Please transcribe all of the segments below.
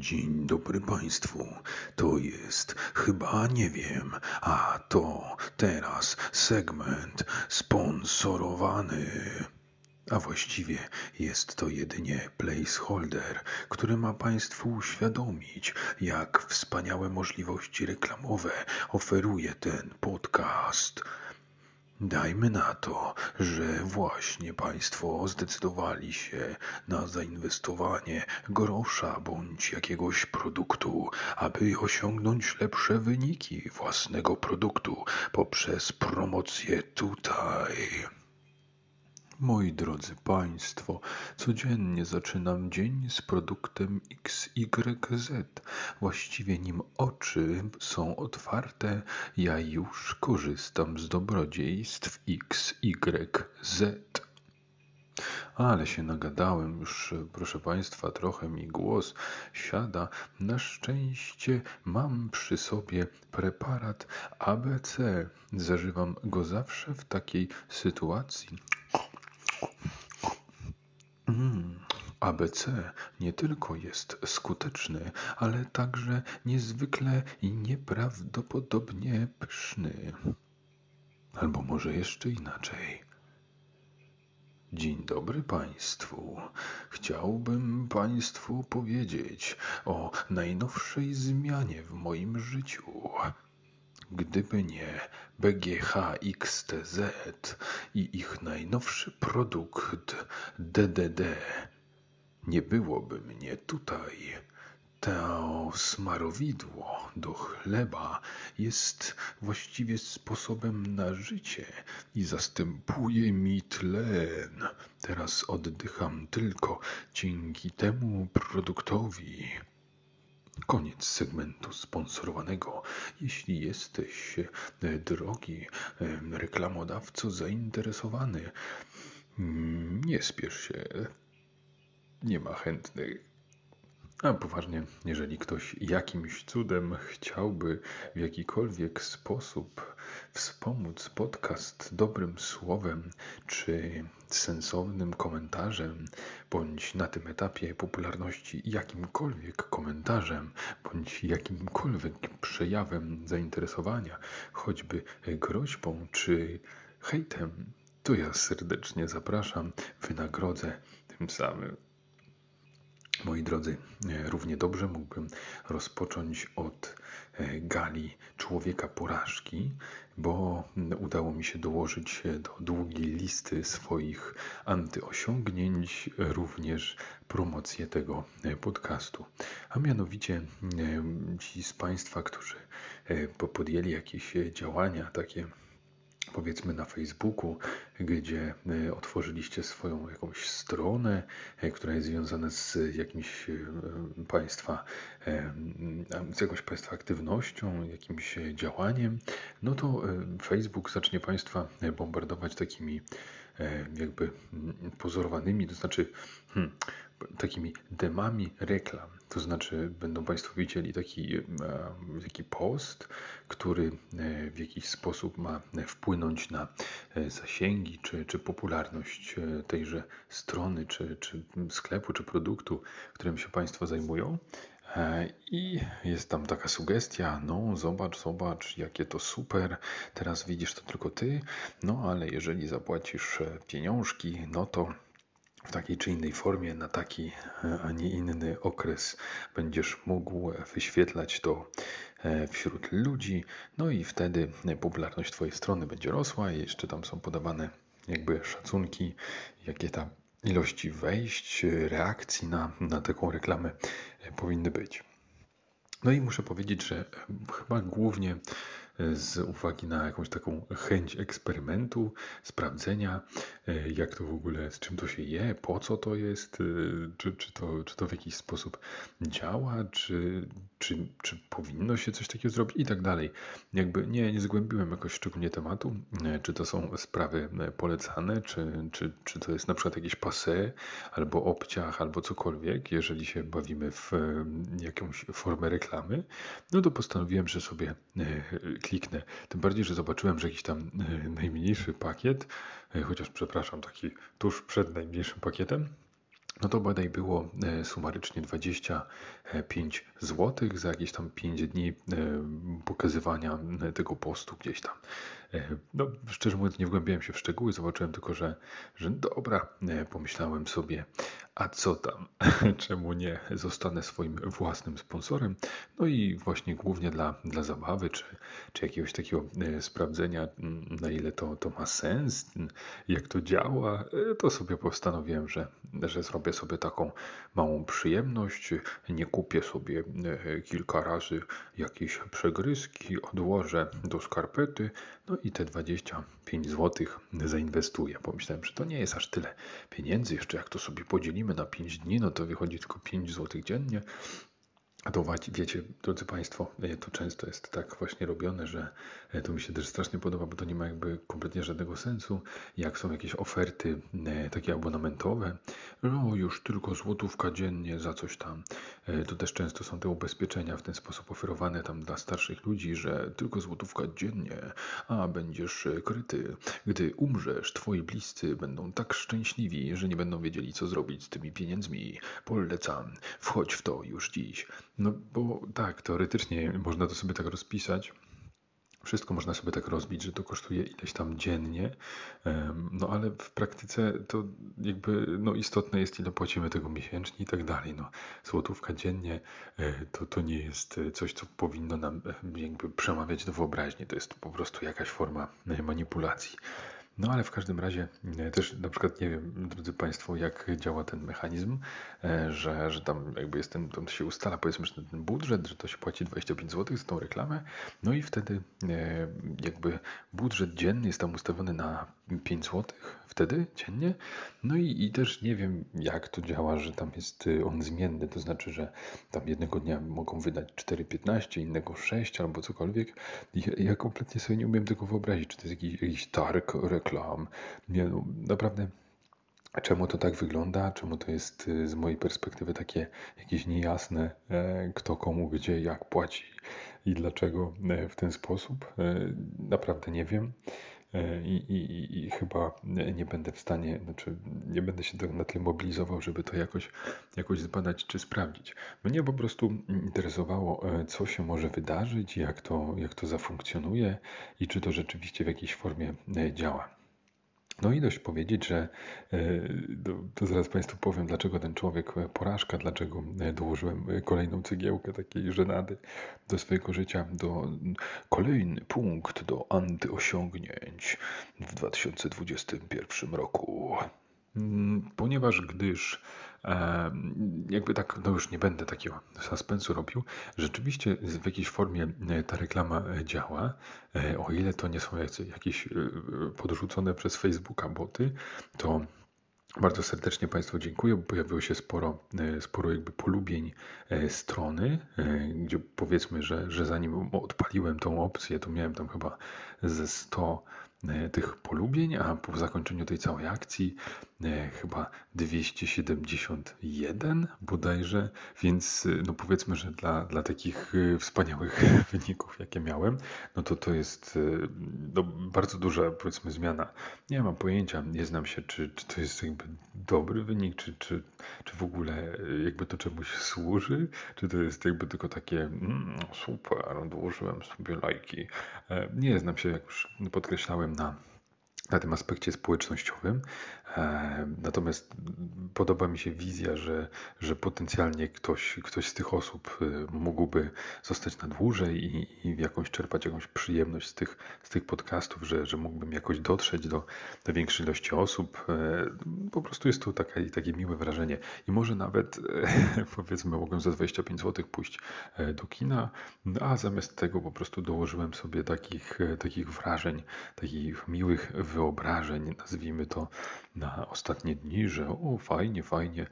Dzień dobry Państwu. To jest chyba nie wiem, a to teraz segment sponsorowany. A właściwie jest to jedynie placeholder, który ma Państwu uświadomić, jak wspaniałe możliwości reklamowe oferuje ten podcast. Dajmy na to, że właśnie Państwo zdecydowali się na zainwestowanie grosza bądź jakiegoś produktu, aby osiągnąć lepsze wyniki własnego produktu poprzez promocję tutaj. Moi drodzy Państwo, codziennie zaczynam dzień z produktem XYZ. Właściwie nim oczy są otwarte, ja już korzystam z dobrodziejstw XYZ. Ale się nagadałem już, proszę Państwa, trochę mi głos siada. Na szczęście mam przy sobie preparat ABC. Zażywam go zawsze w takiej sytuacji. ABC nie tylko jest skuteczny, ale także niezwykle i nieprawdopodobnie pyszny. Albo może jeszcze inaczej. Dzień dobry Państwu. Chciałbym Państwu powiedzieć o najnowszej zmianie w moim życiu. Gdyby nie BGH-XTZ i ich najnowszy produkt DDD, nie byłoby mnie tutaj. To smarowidło do chleba jest właściwie sposobem na życie i zastępuje mi tlen. Teraz oddycham tylko dzięki temu produktowi. Koniec segmentu sponsorowanego. Jeśli jesteś, e, drogi e, reklamodawco, zainteresowany, mm, nie spiesz się. Nie ma chętnych. A poważnie, jeżeli ktoś jakimś cudem chciałby w jakikolwiek sposób wspomóc podcast dobrym słowem czy sensownym komentarzem, bądź na tym etapie popularności jakimkolwiek komentarzem, bądź jakimkolwiek przejawem zainteresowania, choćby groźbą czy hejtem, to ja serdecznie zapraszam, wynagrodzę tym samym Moi drodzy, e, równie dobrze mógłbym rozpocząć od e, gali człowieka porażki, bo udało mi się dołożyć do długiej listy swoich antyosiągnięć również promocję tego e, podcastu. A mianowicie ci z Państwa, którzy podjęli jakieś działania takie powiedzmy na Facebooku, gdzie e, otworzyliście swoją jakąś stronę, e, która jest związana z jakimś e, państwa, z jakąś państwa aktywnością, jakimś działaniem, no to Facebook zacznie Państwa bombardować takimi jakby pozorowanymi, to znaczy hmm, takimi demami reklam. To znaczy, będą Państwo widzieli taki, e, taki post, który e, w jakiś sposób ma wpłynąć na e, zasięgi czy, czy popularność tejże strony, czy, czy sklepu, czy produktu, którym się Państwo zajmują. I jest tam taka sugestia, no zobacz, zobacz, jakie to super, teraz widzisz to tylko ty, no ale jeżeli zapłacisz pieniążki, no to w takiej czy innej formie, na taki, a nie inny okres będziesz mógł wyświetlać to e, wśród ludzi, no i wtedy popularność Twojej strony będzie rosła i jeszcze tam są podawane jakby szacunki, jakie tam ilości wejść, reakcji na, na taką reklamę. e, powinny być. No i muszę powiedzieć, że chyba głównie z uwagi na jakąś taką chęć eksperymentu, sprawdzenia, e, jak to w ogóle, z czym to się je, po co to jest, e, czy, czy, to, czy to w jakiś sposób działa, czy, czy, czy powinno się coś takiego zrobić i tak dalej. Jakby nie, nie zgłębiłem jakoś szczególnie tematu, e, czy to są sprawy polecane, czy, czy, czy to jest na przykład jakieś pase, albo obciach, albo cokolwiek, jeżeli się bawimy w jakąś formę reklamy, no to postanowiłem, że sobie kliknę. Tym bardziej, że zobaczyłem, że jakiś tam e, najmniejszy pakiet, e, chociaż przepraszam, taki tuż przed najmniejszym pakietem, no to bodaj było e, sumarycznie 25 zł za jakieś tam 5 dni pokazywania tego postu gdzieś tam. No, szczerze mówiąc, nie wgłębiałem się w szczegóły, zobaczyłem tylko, że, że dobra, pomyślałem sobie, a co tam, czemu nie zostanę swoim własnym sponsorem. No i właśnie głównie dla, dla zabawy, czy, czy jakiegoś takiego sprawdzenia, na ile to, to ma sens, jak to działa, to sobie postanowiłem, że, że zrobię sobie taką małą przyjemność. Nie kupię sobie e, kilka razy jakieś przegryzki, odłożę do skarpety, no i te 25 zł zainwestuję. Pomyślałem, że to nie jest aż tyle pieniędzy. Jeszcze jak to sobie podzielimy na 5 dni, no to wychodzi tylko 5 zł dziennie. A to wiecie, drodzy Państwo, e, to często jest tak właśnie robione, że e, to mi się też strasznie podoba, bo to nie ma jakby kompletnie żadnego sensu. Jak są jakieś oferty e, takie abonamentowe, no już tylko złotówka dziennie za coś tam. To też często są te ubezpieczenia w ten sposób oferowane tam dla starszych ludzi, że tylko złotówka dziennie, a będziesz kryty. Gdy umrzesz, twoi bliscy będą tak szczęśliwi, że nie będą wiedzieli, co zrobić z tymi pieniędzmi. Polecam, wchodź w to już dziś. No bo tak, teoretycznie można to sobie tak rozpisać. Wszystko można sobie tak rozbić, że to kosztuje ileś tam dziennie, no ale w praktyce to jakby no istotne jest ile płacimy tego miesięcznie i tak dalej. No, złotówka dziennie e, to, to nie jest coś, co powinno nam e, jakby przemawiać do wyobraźni. To jest po prostu jakaś forma e, manipulacji. No ale w każdym razie e, też na przykład nie wiem, drodzy Państwo, jak działa ten mechanizm, e, że, że tam jakby jest ten, tam się ustala powiedzmy, że ten budżet, że to się płaci 25 zł za tą reklamę, no i wtedy e, jakby budżet dzienny jest tam ustawiony na 5 zł wtedy dziennie. No i, i też nie wiem, jak to działa, że tam jest on zmienny, to znaczy, że tam jednego dnia mogą wydać 4,15, innego 6 albo cokolwiek. Ja, ja kompletnie sobie nie umiem tego wyobrazić, czy to jest jakiś, jakiś targ reklam. Nie, no, naprawdę Czemu to tak wygląda? Czemu to jest y, z mojej perspektywy takie jakieś niejasne, e, kto komu gdzie jak płaci i dlaczego e, w ten sposób? E, naprawdę nie wiem. I, i, i chyba nie będę w stanie, znaczy nie będę się na tyle mobilizował, żeby to jakoś, jakoś zbadać czy sprawdzić. Mnie po prostu interesowało, co się może wydarzyć, jak to, jak to zafunkcjonuje i czy to rzeczywiście w jakiejś formie działa. No i dość powiedzieć, że e, to zaraz Państwu powiem, dlaczego ten człowiek e, porażka, dlaczego e, dołożyłem kolejną cegiełkę takiej żenady do swojego życia, do kolejny punkt do antyosiągnięć w 2021 roku. Mm, ponieważ gdyż jakby tak, no już nie będę takiego suspensu robił, rzeczywiście w jakiejś formie e, ta reklama e, działa, e, o ile to nie są jakieś podrzucone przez Facebooka boty, to bardzo serdecznie Państwu dziękuję, bo pojawiło się sporo, sporo jakby polubień strony, gdzie powiedzmy, że, że zanim odpaliłem tą opcję, to miałem tam chyba ze 100 tych polubień, a po zakończeniu tej całej akcji E, chyba 271 bodajże, więc e, no powiedzmy, że dla, dla takich e, wspaniałych wyników, jakie miałem, no to to jest no, bardzo duża powiedzmy zmiana. Nie mam pojęcia, nie znam się, czy, czy to jest jakby dobry wynik, czy, czy, czy w ogóle jakby to czemuś służy, czy to jest jakby tylko takie mm, super, dołożyłem sobie lajki. Nie znam się, jak już podkreślałem, na na tym aspekcie społecznościowym. E, natomiast podoba mi się wizja, że, że potencjalnie ktoś, ktoś z tych osób e, mógłby zostać na dłużej i, i jakąś czerpać jakąś przyjemność z tych, z tych podcastów, że, że mógłbym jakoś dotrzeć do, do większej ilości osób. E, po prostu jest to takie, takie miłe wrażenie. I może nawet powiedzmy mogłem za 25 zł pójść do kina, a zamiast tego po prostu dołożyłem sobie takich, takich wrażeń, takich miłych wyobrażeń, nazwijmy to na ostatnie dni, że o fajnie, fajnie,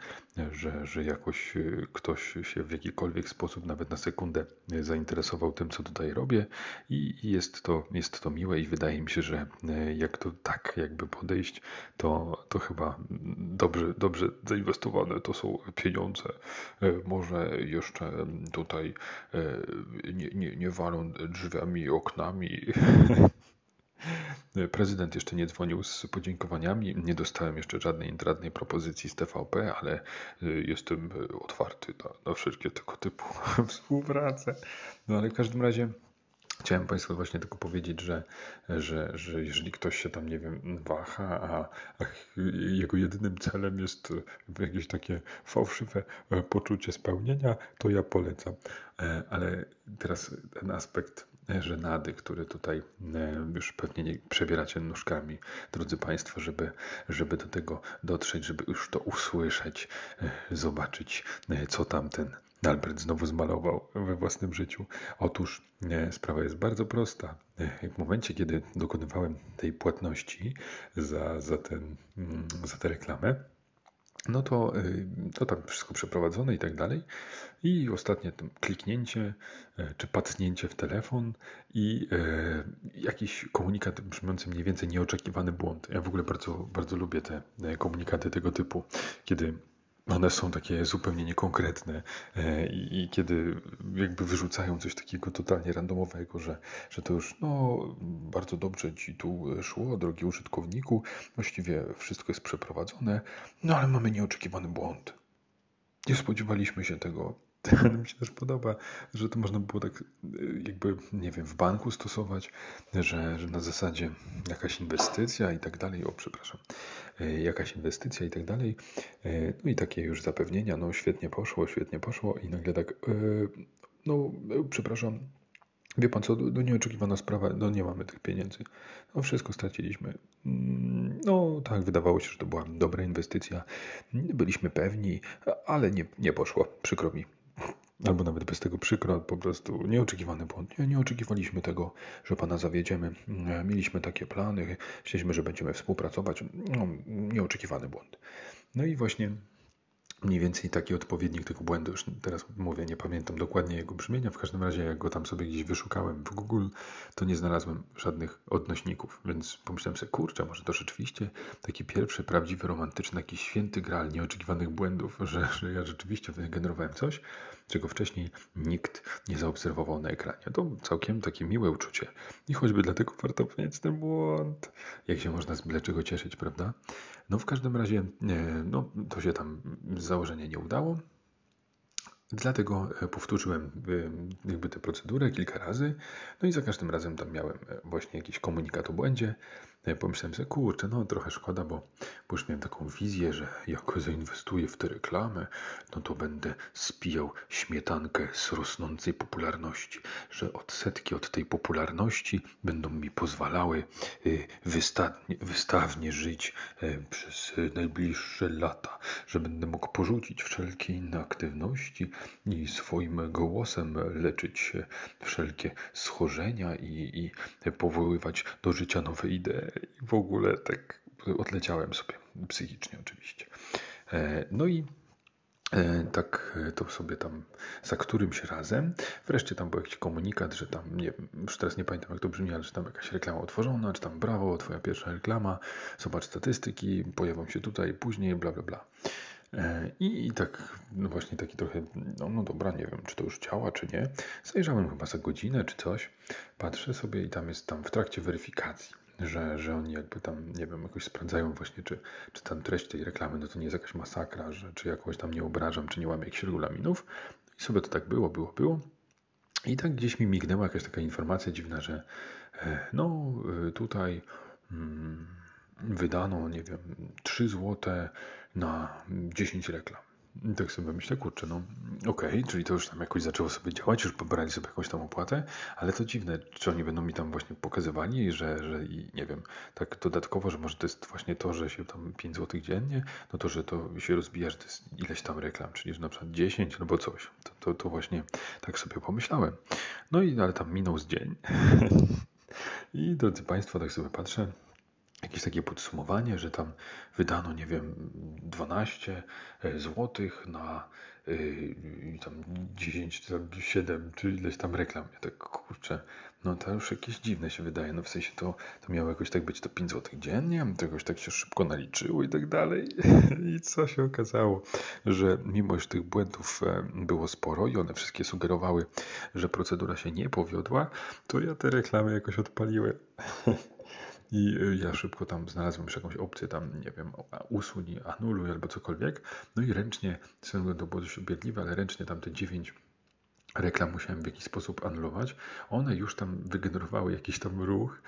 że, że jakoś e, ktoś się w jakikolwiek sposób, nawet na sekundę e, zainteresował tym, co tutaj robię i jest to, jest to miłe i wydaje mi się, że e, jak to tak jakby podejść, to, to chyba dobrze, dobrze zainwestowane to są pieniądze. Może jeszcze tutaj nie, nie, nie walą drzwiami i oknami Prezydent jeszcze nie dzwonił z podziękowaniami. Nie dostałem jeszcze żadnej intratnej propozycji z TVP, ale y, jestem otwarty na, na wszelkie tego typu współpracę. No ale w każdym razie. Chciałem Państwu właśnie tylko powiedzieć, że, że, że jeżeli ktoś się tam, nie wiem, waha, a, a jego jedynym celem jest jakieś takie fałszywe e, poczucie spełnienia, to ja polecam. E, ale teraz ten aspekt żenady, który tutaj e, już pewnie nie przebieracie nóżkami, drodzy Państwo, żeby, żeby do tego dotrzeć, żeby już to usłyszeć, zobaczyć, co tam ten Albert znowu zmalował we własnym życiu. Otóż sprawa jest bardzo prosta. W momencie, kiedy dokonywałem tej płatności za, za, ten, mm, za tę reklamę, no to, y, to tam wszystko przeprowadzone i tak dalej. I ostatnie kliknięcie e, czy pacnięcie w telefon i e, jakiś komunikat brzmiący mniej więcej nieoczekiwany błąd. Ja w ogóle bardzo, bardzo lubię te e, komunikaty tego typu, kiedy one są takie zupełnie niekonkretne e, i, kiedy jakby wyrzucają coś takiego totalnie randomowego, że, że to już no bardzo dobrze ci tu szło, drogi użytkowniku, właściwie wszystko jest przeprowadzone, no ale mamy nieoczekiwany błąd. Nie spodziewaliśmy się tego, ale mi się też podoba, że to można było tak jakby, nie wiem, w banku stosować, że, że na zasadzie jakaś inwestycja i tak dalej, o przepraszam, e, jakaś inwestycja i tak dalej, e, no i takie już zapewnienia, no świetnie poszło, świetnie poszło i nagle tak, no przepraszam, Wie pan co, no nieoczekiwana sprawa, no nie mamy tych pieniędzy. No wszystko straciliśmy. Mm, no tak, wydawało się, że to była dobra inwestycja. Byliśmy pewni, ale nie, nie poszło, przykro mi albo nawet bez tego przykro, po prostu nieoczekiwany błąd. Nie, nie oczekiwaliśmy tego, że Pana zawiedziemy. Mieliśmy takie plany, chcieliśmy, że będziemy współpracować. No, nieoczekiwany błąd. No i właśnie mniej więcej taki odpowiednik tego błędu. Już teraz mówię, nie pamiętam dokładnie jego brzmienia. W każdym razie, jak go tam sobie gdzieś wyszukałem w Google, to nie znalazłem żadnych odnośników, więc pomyślałem sobie, kurczę, może to rzeczywiście taki pierwszy, prawdziwy, romantyczny, jakiś święty gral nieoczekiwanych błędów, że, że ja rzeczywiście wygenerowałem coś, czego wcześniej nikt nie zaobserwował na ekranie. To całkiem takie miłe uczucie. I choćby dlatego warto mieć ten błąd. Jak się można z byle czego cieszyć, prawda? No w każdym razie, e, no to się tam z założenia nie udało. Dlatego e, powtórzyłem e, jakby tę procedurę kilka razy, no i za każdym razem tam miałem właśnie jakiś komunikat o błędzie, ja pomyślałem sobie, kurczę, no trochę szkoda, bo, bo już miałem taką wizję, że jak zainwestuję w tę reklamę, no to będę spijał śmietankę z rosnącej popularności, że odsetki od tej popularności będą mi pozwalały y, wystawnie, wystawnie żyć y, przez najbliższe lata, że będę mógł porzucić wszelkie inne aktywności i swoim głosem leczyć wszelkie schorzenia i, i powoływać do życia nowe idee i w ogóle tak odleciałem sobie psychicznie oczywiście. E, no i e, tak to sobie tam za którymś razem. Wreszcie tam był jakiś komunikat, że tam, nie już teraz nie pamiętam jak to brzmi, ale że tam jakaś reklama otworzona, czy tam brawo, twoja pierwsza reklama, zobacz statystyki, pojawią się tutaj później, bla, bla, bla. E, I, I, tak, no właśnie taki trochę, no, no dobra, nie wiem, czy to już działa, czy nie. Zajrzałem chyba za godzinę, czy coś. Patrzę sobie i tam jest tam w trakcie weryfikacji że, że oni jakby tam, nie wiem, jakoś sprawdzają właśnie, czy, czy tam treść tej reklamy, no to nie jest jakaś masakra, że czy jakoś tam nie obrażam, czy nie łamię jakichś regulaminów. I sobie to tak było, było, było. I tak gdzieś mi mignęła jakaś taka informacja dziwna, że e, no e, tutaj mm, wydano, nie wiem, 3 złote na 10 reklam. I tak sobie myślę, kurczę, no okej, okay, czyli to już tam jakoś zaczęło sobie działać, już pobrali sobie jakąś tam opłatę, ale to dziwne, czy oni będą mi tam właśnie pokazywali, że, że i nie wiem, tak dodatkowo, że może to jest właśnie to, że się tam 5 zł dziennie, no to, że to się rozbija, że to jest ileś tam reklam, czyli że na przykład 10 albo coś. To, to, to właśnie tak sobie pomyślałem. No i ale tam minął z dzień. I drodzy Państwo, tak sobie patrzę, jakieś takie podsumowanie, że tam wydano, nie wiem, 12 e, złotych na yy, tam 10, tam 7 czy ileś tam reklam. Ja tak kurczę, no to już jakieś dziwne się wydaje. No w sensie to, to miało jakoś tak być to 5 złotych dziennie, to jakoś tak się szybko naliczyło i tak dalej. I co się okazało, że mimo, że tych błędów e, było sporo i one wszystkie sugerowały, że procedura się nie powiodła, to ja te reklamy jakoś odpaliłem. i y, ja szybko tam znalazłem już jakąś opcję tam, nie wiem, usuń, anuluj albo cokolwiek. No i ręcznie, to było dość ubiedliwe, ale ręcznie tam te dziewięć reklam musiałem w jakiś sposób anulować. One już tam wygenerowały jakiś tam ruch,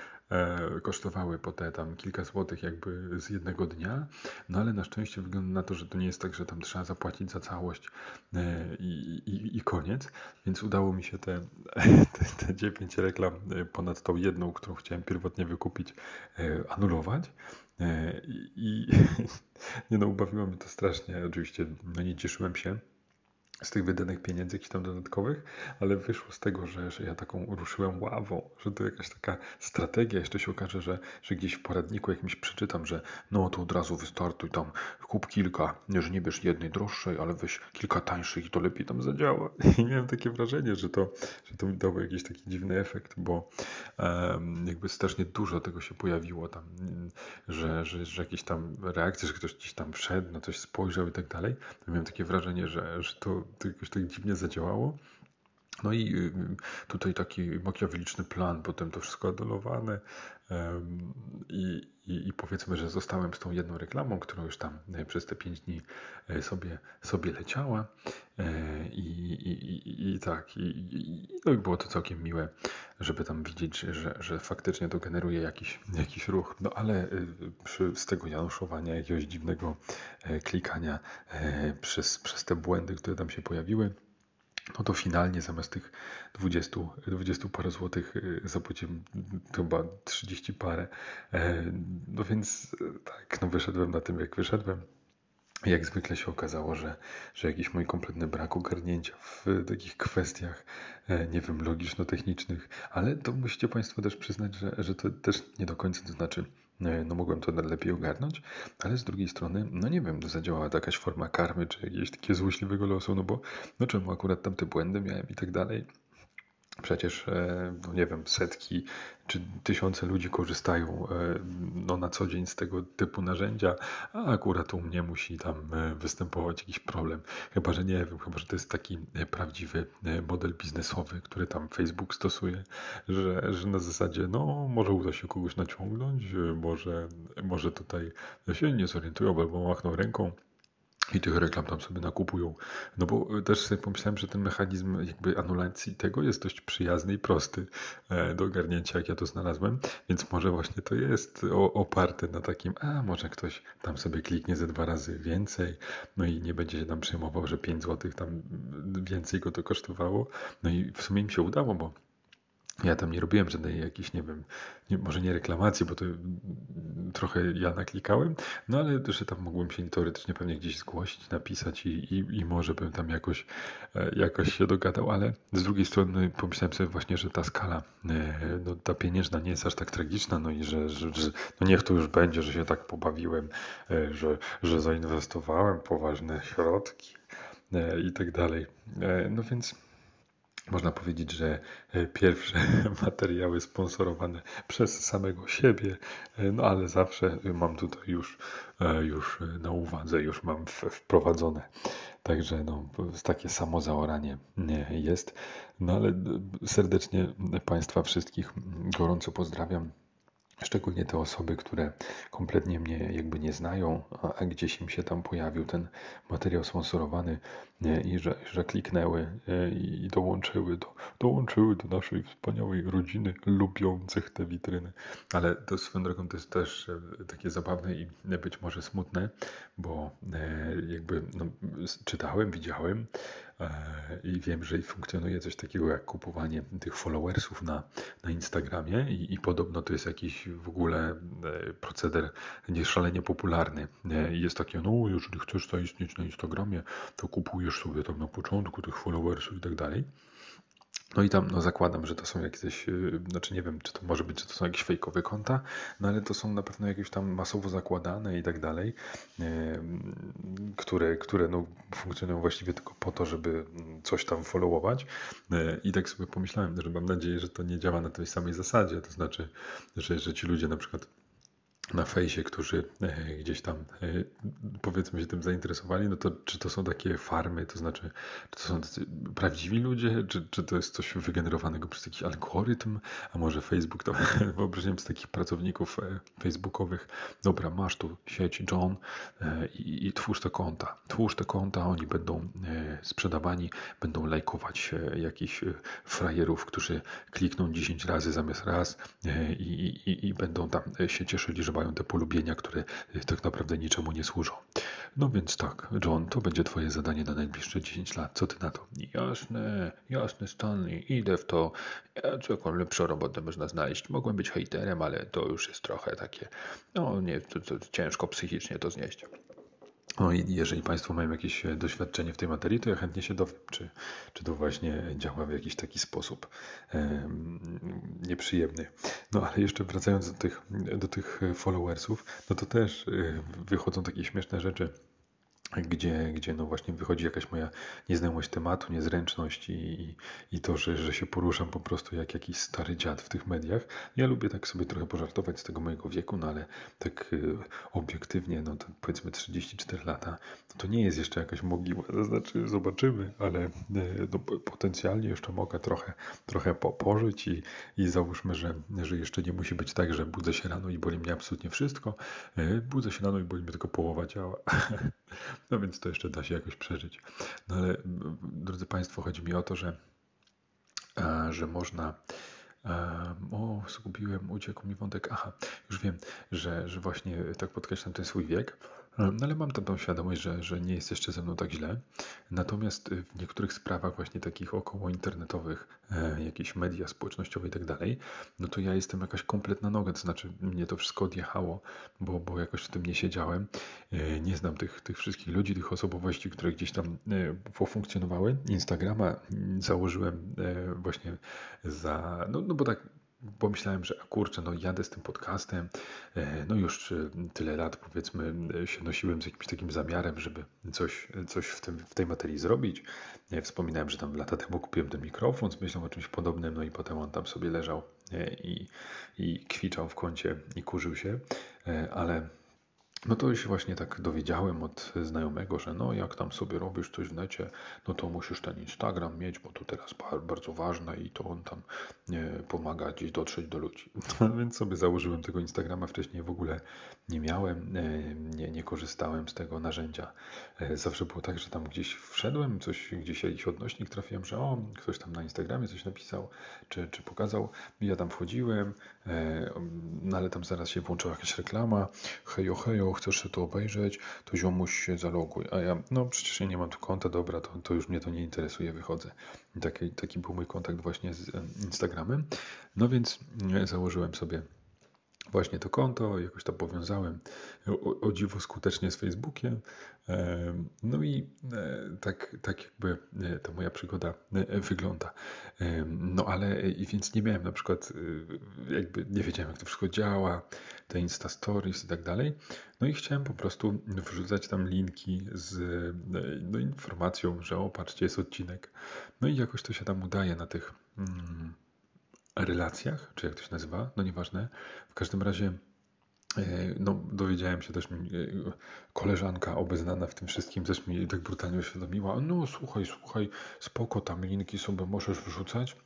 kosztowały po te tam kilka złotych jakby z jednego dnia, no ale na szczęście wygląda na to, że to nie jest tak, że tam trzeba zapłacić za całość e, i, i, i koniec, więc udało mi się te, te, te 9 reklam e, ponad tą jedną, którą chciałem pierwotnie wykupić, e, anulować. E, I, i nie no, ubawiło mnie to strasznie. Oczywiście no nie cieszyłem się, z tych wydanych pieniędzy jakichś tam dodatkowych, ale wyszło z tego, że, że ja taką ruszyłem ławą, że to jakaś taka strategia. Jeszcze się okaże, że, że gdzieś w poradniku jakimś przeczytam, że no to od razu wystartuj tam, kup kilka, że nie bierz jednej droższej, ale weź kilka tańszych i to lepiej tam zadziała. I miałem takie wrażenie, że to, że to mi dało jakiś taki dziwny efekt, bo um, jakby strasznie dużo tego się pojawiło tam, że, że, że jakieś tam reakcje, że ktoś gdzieś tam wszedł, na coś spojrzał i tak dalej. Miałem takie wrażenie, że, że to to jakoś tak dziwnie zadziałało. No i y, tutaj taki makiaweliczny plan, potem to wszystko adulowane i, i, i, powiedzmy, że zostałem z tą jedną reklamą, którą już tam e, przez te pięć dni e, sobie, sobie leciała e, i, i, i tak, i, no i było to całkiem miłe, żeby tam widzieć, że, że faktycznie to generuje jakiś, jakiś ruch, no ale przy, z tego januszowania, jakiegoś dziwnego klikania przez, przez te błędy, które tam się pojawiły, no to finalnie zamiast tych 20, 20 parę złotych y, zapłaciłem chyba 30 parę. E, no więc e, tak, no wyszedłem na tym jak wyszedłem. Jak zwykle się okazało, że, że jakiś mój kompletny brak ogarnięcia w takich kwestiach, e, nie wiem, logiczno-technicznych, ale to musicie Państwo też przyznać, że, że to też nie do końca to znaczy no mogłem to lepiej ogarnąć, ale z drugiej strony, no nie wiem, zadziałała jakaś forma karmy, czy jakiegoś takiego złośliwego losu, no bo no czemu akurat tamte błędy miałem i tak dalej. Przecież, e, no nie wiem, setki czy tysiące ludzi korzystają e, no, na co dzień z tego typu narzędzia, a akurat u mnie musi tam e, występować jakiś problem. Chyba, że nie wiem, chyba, że to jest taki prawdziwy model biznesowy, który tam Facebook stosuje, że, że na zasadzie, no może uda się kogoś naciągnąć, może, może tutaj się nie zorientują albo machną ręką i tych reklam tam sobie nakupują. No bo też sobie pomyślałem, że ten mechanizm jakby anulacji tego jest dość przyjazny i prosty e, do ogarnięcia, jak ja to znalazłem, więc może właśnie to jest oparte na takim, a może ktoś tam sobie kliknie ze dwa razy więcej, no i nie będzie się tam przejmował, że 5 zł tam więcej go to kosztowało. No i w sumie mi się udało, bo ja tam nie robiłem żadnej jakiejś, nie wiem, nie, może nie reklamacji, bo to trochę ja naklikałem, no ale że tam mogłem się teoretycznie pewnie gdzieś zgłosić, napisać i, i, i może bym tam jakoś, e, jakoś się dogadał, ale z drugiej strony pomyślałem sobie właśnie, że ta skala, e, no, ta pieniężna nie jest aż tak tragiczna, no i że, że, że no niech to już będzie, że się tak pobawiłem, e, że, że zainwestowałem poważne środki i tak dalej. No więc można powiedzieć, że e, pierwsze materiały sponsorowane przez samego siebie, e, no ale zawsze mam tutaj już, e, już na uwadze, już mam wprowadzone. Także no, takie samo zaoranie jest. No ale serdecznie Państwa wszystkich gorąco pozdrawiam. Szczególnie te osoby, które kompletnie mnie jakby nie znają, a gdzieś im się tam pojawił ten materiał sponsorowany i że, że kliknęły i dołączyły do, dołączyły do naszej wspaniałej rodziny lubiących te witryny. Ale to swoją drogą to jest też e, takie zabawne i być może smutne, bo e, jakby no, czytałem, widziałem, i wiem, że funkcjonuje coś takiego jak kupowanie tych followersów na, na Instagramie i, i podobno to jest jakiś w ogóle e, proceder nieszalenie popularny. E, jest takie, no jeżeli chcesz zaistnieć na Instagramie, to kupujesz sobie tam na początku tych followersów i tak dalej. No i tam no zakładam, że to są jakieś, y, znaczy nie wiem, czy to może być, czy to są jakieś fejkowe konta, no ale to są na pewno jakieś tam masowo zakładane i tak dalej, które, które no funkcjonują właściwie tylko po to, żeby coś tam followować. Y, I tak sobie pomyślałem, że mam nadzieję, że to nie działa na tej samej zasadzie, to znaczy, że, że ci ludzie na przykład na fejsie, którzy e, gdzieś tam e, powiedzmy się tym zainteresowali, no to czy to są takie farmy, to znaczy, czy to są prawdziwi ludzie, czy, czy to jest coś wygenerowanego przez jakiś algorytm, a może Facebook, to wyobraźniam z takich pracowników e, facebookowych, dobra, masz tu sieć John i, i twórz te konta, twórz te konta, oni będą sprzedawani, będą lajkować jakichś frajerów, którzy klikną 10 razy zamiast raz i, i, i będą tam się cieszyli, że mają te polubienia, które y, tak naprawdę niczemu nie służą. No więc tak, John, to będzie twoje zadanie na najbliższe 10 lat. Co ty na to? Jasne, jasne, Stanley, idę w to. Ja, jaką lepszą robotę można znaleźć. Mogłem być hejterem, ale to już jest trochę takie, no nie, to, to ciężko psychicznie to znieść. No i jeżeli Państwo mają jakieś e, doświadczenie w tej materii, to ja chętnie się dowiem, czy, czy to właśnie działa w jakiś taki sposób e, nieprzyjemny. No ale jeszcze wracając do tych, do tych followersów, no to też e, wychodzą takie śmieszne rzeczy gdzie, gdzie no właśnie wychodzi jakaś moja nieznajomość tematu, niezręczność i, i to, że, że się poruszam po prostu jak jakiś stary dziad w tych mediach. Ja lubię tak sobie trochę pożartować z tego mojego wieku, no ale tak y, obiektywnie, no to powiedzmy 34 lata, to nie jest jeszcze jakaś mogiła, to znaczy zobaczymy, ale y, no, potencjalnie jeszcze mogę trochę, trochę po, pożyć i, i załóżmy, że, że jeszcze nie musi być tak, że budzę się rano i boli mnie absolutnie wszystko, y, budzę się rano i boli mnie tylko połowa ciała. No więc to jeszcze da się jakoś przeżyć. No ale drodzy Państwo, chodzi mi o to, że, że można. O, zgubiłem, uciekł mi wątek. Aha, już wiem, że, że właśnie tak podkreślam ten swój wiek no ale mam tą świadomość, że, że nie jest jeszcze ze mną tak źle. Natomiast w niektórych sprawach właśnie takich około internetowych, e, jakieś media społecznościowe i tak dalej, no to ja jestem jakaś kompletna noga, to znaczy mnie to wszystko odjechało, bo, bo jakoś w tym nie siedziałem. E, nie znam tych, tych wszystkich ludzi, tych osobowości, które gdzieś tam e, pofunkcjonowały. Instagrama założyłem e, właśnie za, no, no bo tak pomyślałem, że a kurczę, no jadę z tym podcastem, e, no już e, tyle lat powiedzmy się nosiłem z jakimś takim zamiarem, żeby coś, coś w, tym, w tej materii zrobić. Wspominałem, że tam lata temu kupiłem ten mikrofon z myślą o czymś podobnym, no i potem on tam sobie leżał i, i kwiczał w kącie i kurzył się, e, ale no to się właśnie tak dowiedziałem od znajomego, że no jak tam sobie robisz coś w necie, no to musisz ten Instagram mieć, bo to teraz bardzo ważne i to on tam pomaga gdzieś dotrzeć do ludzi. No więc sobie założyłem tego Instagrama, wcześniej w ogóle nie miałem, e, nie, nie korzystałem z tego narzędzia. E, zawsze było tak, że tam gdzieś wszedłem, coś, gdzieś jakiś odnośnik trafiłem, że o, ktoś tam na Instagramie coś napisał, czy, czy pokazał. Ja tam wchodziłem, e, no ale tam zaraz się włączyła jakaś reklama, hejo, hejo, chcesz się to obejrzeć, to ziomuś się zaloguj. A ja, no przecież ja nie mam tu konta, dobra, to, to już mnie to nie interesuje, wychodzę. taki, taki był mój kontakt właśnie z Instagramem. No więc e, założyłem sobie właśnie to konto, jakoś to powiązałem o, o dziwo skutecznie z Facebookiem. E, no i e, tak, tak jakby ta moja przygoda wygląda. No ale więc nie miałem na przykład, jakby nie wiedziałem jak to wszystko działa, te Insta Stories i tak dalej. No i chciałem po prostu wrzucać tam linki z no, informacją, że o patrzcie jest odcinek. No i jakoś to się tam udaje na tych mm, relacjach, czy jak to się nazywa, no nieważne. W każdym razie e, no, dowiedziałem się też, e, koleżanka obeznana w tym wszystkim też mi tak brutalnie uświadomiła, no słuchaj, słuchaj, spoko, tam linki sobie możesz wrzucać,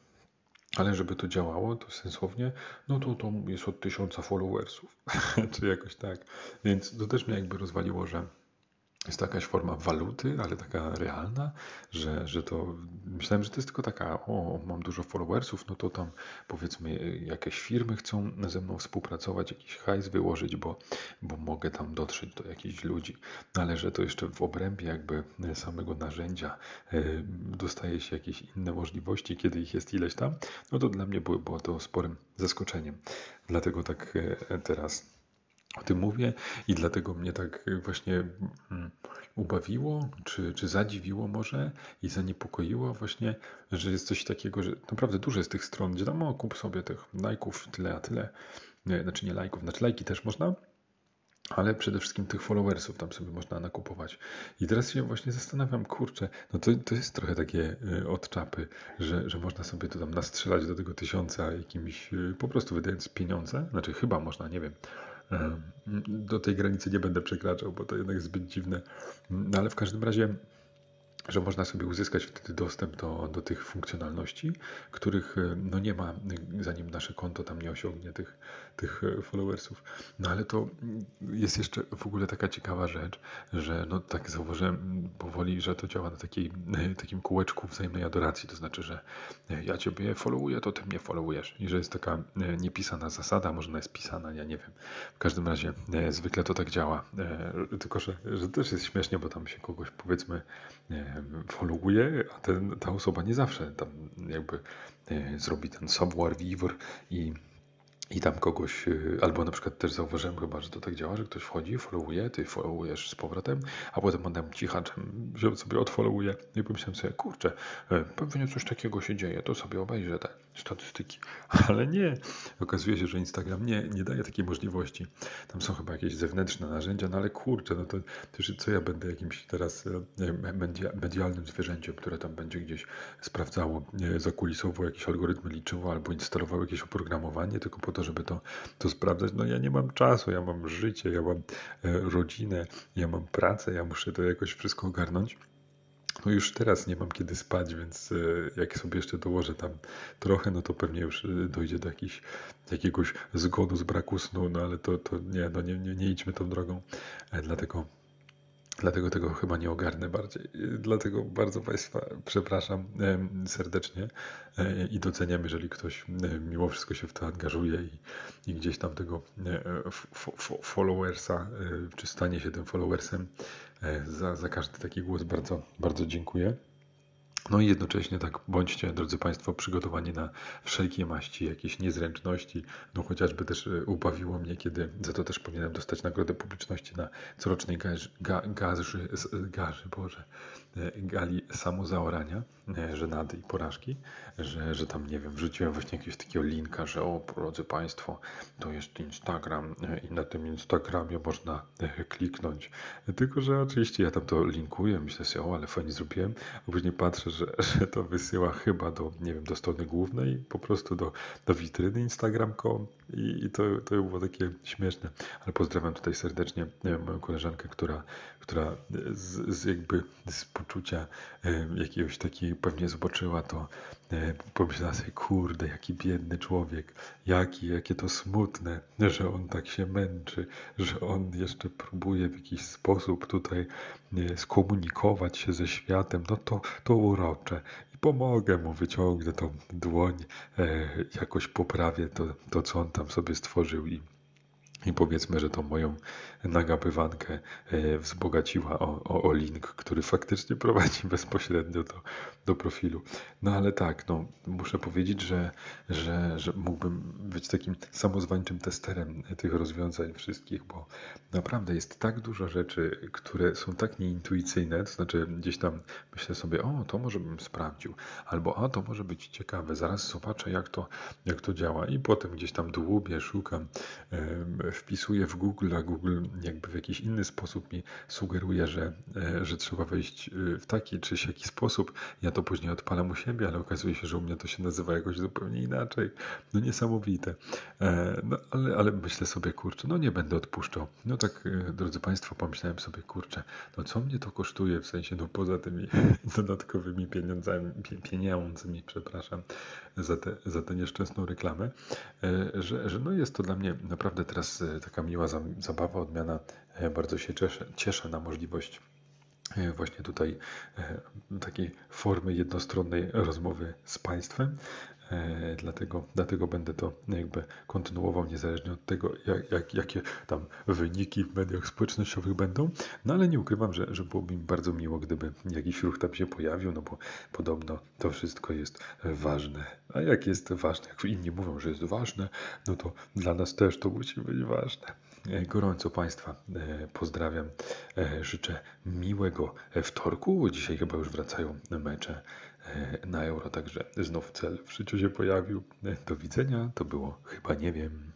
ale żeby to działało, to sensownie, no to to jest od tysiąca followersów, czy jakoś tak. Więc to też mnie jakby rozwaliło, że jest to jakaś forma waluty, ale taka realna, że, że to myślałem, że to jest tylko taka, o, mam dużo followersów, no to tam powiedzmy jakieś firmy chcą ze mną współpracować, jakiś hajs wyłożyć, bo, bo mogę tam dotrzeć do jakichś ludzi, no ale że to jeszcze w obrębie jakby samego narzędzia y, dostaje się jakieś inne możliwości, kiedy ich jest ileś tam, no to dla mnie było, było to sporym zaskoczeniem. Dlatego tak y, teraz o tym mówię i dlatego mnie tak właśnie mm, ubawiło, czy, czy zadziwiło może i zaniepokoiło właśnie, że jest coś takiego, że naprawdę dużo jest tych stron, gdzie tam o, kup sobie tych lajków tyle a tyle, znaczy nie lajków, znaczy lajki też można, ale przede wszystkim tych followersów tam sobie można nakupować. I teraz się właśnie zastanawiam, kurczę, no to, to jest trochę takie y, od czapy, że, że można sobie to tam nastrzelać do tego tysiąca jakimiś, y, po prostu wydając pieniądze, znaczy chyba można, nie wiem, do tej granicy nie będę przekraczał, bo to jednak zbyt dziwne. No ale w każdym razie że można sobie uzyskać wtedy dostęp do, do tych funkcjonalności, których e, no nie ma, zanim nasze konto tam nie osiągnie tych, tych e, followersów. No ale to jest jeszcze w ogóle taka ciekawa rzecz, że no tak zauważyłem powoli, że to działa na takiej, e, takim kółeczku wzajemnej adoracji, to znaczy, że ja Ciebie followuję, to Ty mnie followujesz i że jest taka niepisana zasada, może ona jest pisana, ja nie wiem. W każdym razie zwykle to tak działa, tylko że, że też jest śmiesznie, bo tam się kogoś powiedzmy followuje, a ten, ta osoba nie zawsze tam jakby e, zrobi ten savoir vivre i i tam kogoś, y, albo na przykład też zauważyłem chyba, że to tak działa, że ktoś wchodzi, followuje, ty followujesz z powrotem, a potem on cichaczem, że sobie odfollowuje i pomyślałem sobie, kurczę, e, pewnie coś takiego się dzieje, to sobie obejrzę te statystyki. Ale nie, okazuje się, że Instagram nie, nie daje takiej możliwości. Tam są chyba jakieś zewnętrzne narzędzia, no ale kurczę, no to też co ja będę jakimś teraz e, media, medialnym zwierzęciem, które tam będzie gdzieś sprawdzało zakulisowo jakieś algorytmy liczyło albo instalowało jakieś oprogramowanie, tylko po to, żeby to, to sprawdzać. No ja nie mam czasu, ja mam życie, ja mam e, rodzinę, ja mam pracę, ja muszę to jakoś wszystko ogarnąć. No już teraz nie mam kiedy spać, więc e, jak sobie jeszcze dołożę tam trochę, no to pewnie już e, dojdzie do jakiś, jakiegoś zgonu z braku snu, no ale to, to nie, no nie, nie, nie idźmy tą drogą. Dlatego Dlatego tego chyba nie ogarnę bardziej. Dlatego bardzo Państwa przepraszam serdecznie e, i doceniam, jeżeli ktoś mimo wszystko się w to angażuje i, i gdzieś tam tego e, followersa, e, czy stanie się tym followersem. Za, za każdy taki głos bardzo, bardzo dziękuję. No i jednocześnie tak bądźcie, drodzy Państwo, przygotowani na wszelkie maści, jakieś niezręczności. No chociażby też e, ubawiło mnie, kiedy za to też powinienem dostać nagrodę publiczności na corocznej garzy, ga, garzy, garzy Boże, e, gali samozaorania, e, żenady i porażki, że, że tam, nie wiem, wrzuciłem właśnie jakiegoś takiego linka, że o, drodzy Państwo, to jest Instagram i na tym Instagramie można kliknąć. Tylko, że oczywiście ja tam to linkuję, myślę sobie, o, ale fajnie zrobiłem, a później patrzę, że, że to wysyła chyba do, nie wiem, do strony głównej, po prostu do, do witryny Instagram.com i, i to, to było takie śmieszne. Ale pozdrawiam tutaj serdecznie moją koleżankę, która, która z, z jakby z poczucia jakiegoś takiej pewnie zobaczyła to, pomyślała sobie, kurde, jaki biedny człowiek, jaki, jakie to smutne, że on tak się męczy, że on jeszcze próbuje w jakiś sposób tutaj skomunikować się ze światem, no to, to urocze. Pomogę mu, wyciągnę tą dłoń, e, jakoś poprawię to, to, co on tam sobie stworzył i i powiedzmy, że tą moją nagabywankę e, wzbogaciła o, o, o, link, który faktycznie prowadzi bezpośrednio do, do profilu. No ale tak, no, muszę powiedzieć, że, że, że mógłbym być takim samozwańczym testerem tych rozwiązań wszystkich, bo naprawdę jest tak dużo rzeczy, które są tak nieintuicyjne, to znaczy gdzieś tam myślę sobie, o, to może bym sprawdził, albo a, to może być ciekawe, zaraz zobaczę, jak to, jak to działa i potem gdzieś tam dłubię, szukam, wpisuję w Google, a Google jakby w jakiś inny sposób mi sugeruje, że, e, że trzeba wejść e, w taki czy siaki sposób. Ja to później odpalam u siebie, ale okazuje się, że u mnie to się nazywa jakoś zupełnie inaczej. No niesamowite. E, no ale, ale myślę sobie, kurczę, no nie będę odpuszczał. No tak, drodzy Państwo, pomyślałem sobie, kurczę, no co mnie to kosztuje, w sensie, no poza tymi dodatkowymi pieniądzami, pieniędzmi, przepraszam, za tę za nieszczęsną reklamę, że, że no jest to dla mnie naprawdę teraz taka miła zabawa, odmiana. E, bardzo się cieszę, cieszę na możliwość e, właśnie tutaj e, takiej formy jednostronnej rozmowy z Państwem. Dlatego, dlatego będę to jakby kontynuował, niezależnie od tego, jak, jak, jakie tam wyniki w mediach społecznościowych będą. No ale nie ukrywam, że, że byłoby mi bardzo miło, gdyby jakiś ruch tam się pojawił, no bo podobno to wszystko jest ważne. A jak jest ważne, jak inni mówią, że jest ważne, no to dla nas też to musi być ważne. E, gorąco Państwa e, pozdrawiam. E, życzę miłego wtorku. Dzisiaj chyba już wracają mecze na euro, także znów cel w życiu się pojawił. Do widzenia. To było chyba nie wiem.